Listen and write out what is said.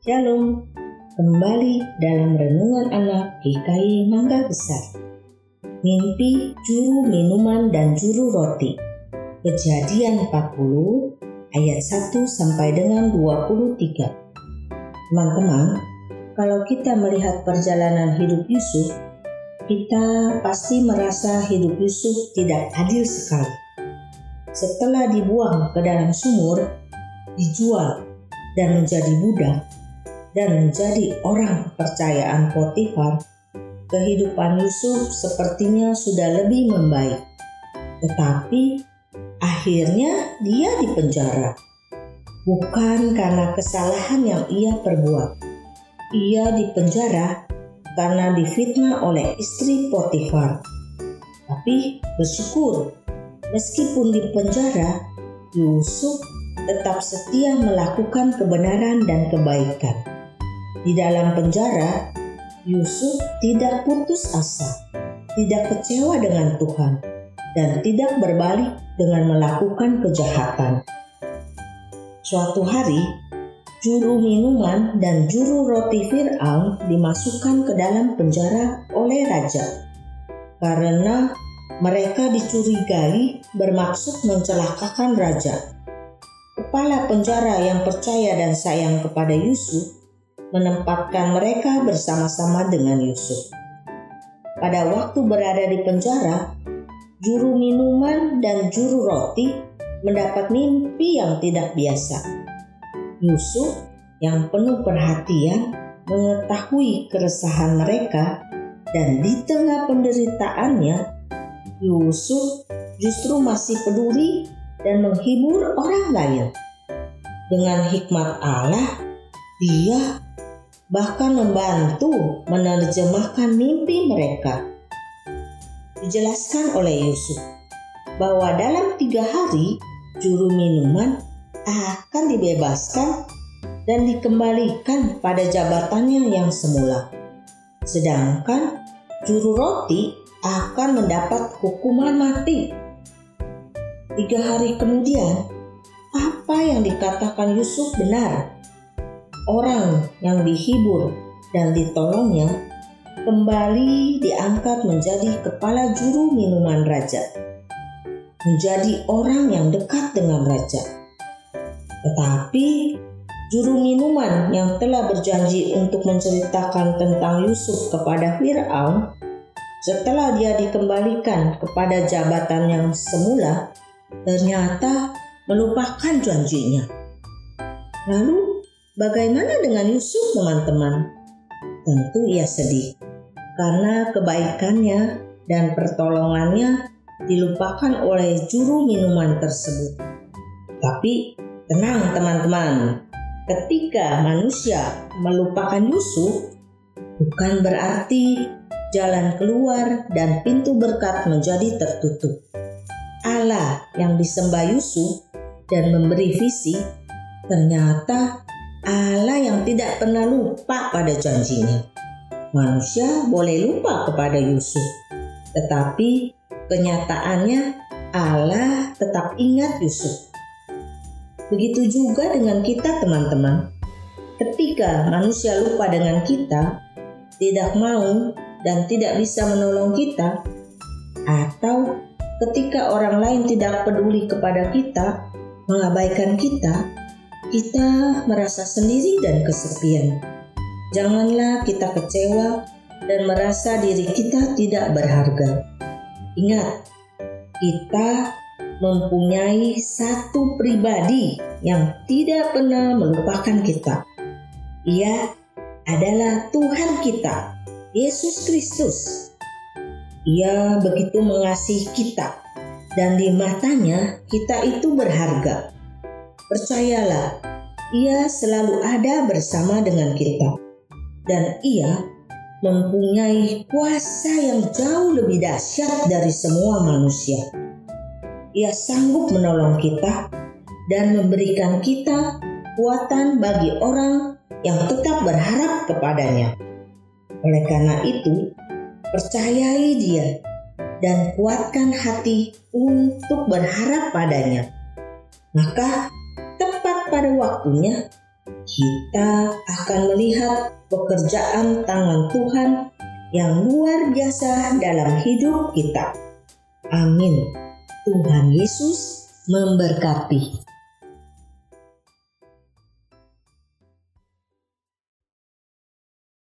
Shalom, kembali dalam renungan anak GKI Mangga Besar. Mimpi juru minuman dan juru roti. Kejadian 40 ayat 1 sampai dengan 23. Teman-teman, kalau kita melihat perjalanan hidup Yusuf, kita pasti merasa hidup Yusuf tidak adil sekali. Setelah dibuang ke dalam sumur, dijual dan menjadi budak, dan menjadi orang kepercayaan Potifar, kehidupan Yusuf sepertinya sudah lebih membaik. Tetapi akhirnya dia dipenjara. Bukan karena kesalahan yang ia perbuat. Ia dipenjara karena difitnah oleh istri Potifar. Tapi bersyukur, meskipun dipenjara, Yusuf tetap setia melakukan kebenaran dan kebaikan. Di dalam penjara, Yusuf tidak putus asa, tidak kecewa dengan Tuhan, dan tidak berbalik dengan melakukan kejahatan. Suatu hari, juru minuman dan juru roti Fir'aun dimasukkan ke dalam penjara oleh raja karena mereka dicurigai bermaksud mencelakakan raja. Kepala penjara yang percaya dan sayang kepada Yusuf menempatkan mereka bersama-sama dengan Yusuf. Pada waktu berada di penjara, juru minuman dan juru roti mendapat mimpi yang tidak biasa. Yusuf yang penuh perhatian mengetahui keresahan mereka dan di tengah penderitaannya, Yusuf justru masih peduli dan menghibur orang lain. Dengan hikmat Allah, dia bahkan membantu menerjemahkan mimpi mereka. Dijelaskan oleh Yusuf bahwa dalam tiga hari juru minuman akan dibebaskan dan dikembalikan pada jabatannya yang semula. Sedangkan juru roti akan mendapat hukuman mati. Tiga hari kemudian, apa yang dikatakan Yusuf benar orang yang dihibur dan ditolongnya kembali diangkat menjadi kepala juru minuman raja, menjadi orang yang dekat dengan raja. Tetapi juru minuman yang telah berjanji untuk menceritakan tentang Yusuf kepada Firaun, setelah dia dikembalikan kepada jabatan yang semula, ternyata melupakan janjinya. Lalu Bagaimana dengan Yusuf teman-teman? Tentu ia sedih karena kebaikannya dan pertolongannya dilupakan oleh juru minuman tersebut. Tapi tenang teman-teman, ketika manusia melupakan Yusuf, bukan berarti jalan keluar dan pintu berkat menjadi tertutup. Allah yang disembah Yusuf dan memberi visi ternyata Allah yang tidak pernah lupa pada janjinya. Manusia boleh lupa kepada Yusuf, tetapi kenyataannya Allah tetap ingat Yusuf. Begitu juga dengan kita, teman-teman. Ketika manusia lupa dengan kita, tidak mau dan tidak bisa menolong kita, atau ketika orang lain tidak peduli kepada kita, mengabaikan kita, kita merasa sendiri dan kesepian. Janganlah kita kecewa dan merasa diri kita tidak berharga. Ingat, kita mempunyai satu pribadi yang tidak pernah melupakan kita. Ia adalah Tuhan kita, Yesus Kristus. Ia begitu mengasihi kita, dan di matanya kita itu berharga. Percayalah, ia selalu ada bersama dengan kita. Dan ia mempunyai kuasa yang jauh lebih dahsyat dari semua manusia. Ia sanggup menolong kita dan memberikan kita kekuatan bagi orang yang tetap berharap kepadanya. Oleh karena itu, percayai dia dan kuatkan hati untuk berharap padanya. Maka pada waktunya kita akan melihat pekerjaan tangan Tuhan yang luar biasa dalam hidup kita. Amin. Tuhan Yesus memberkati.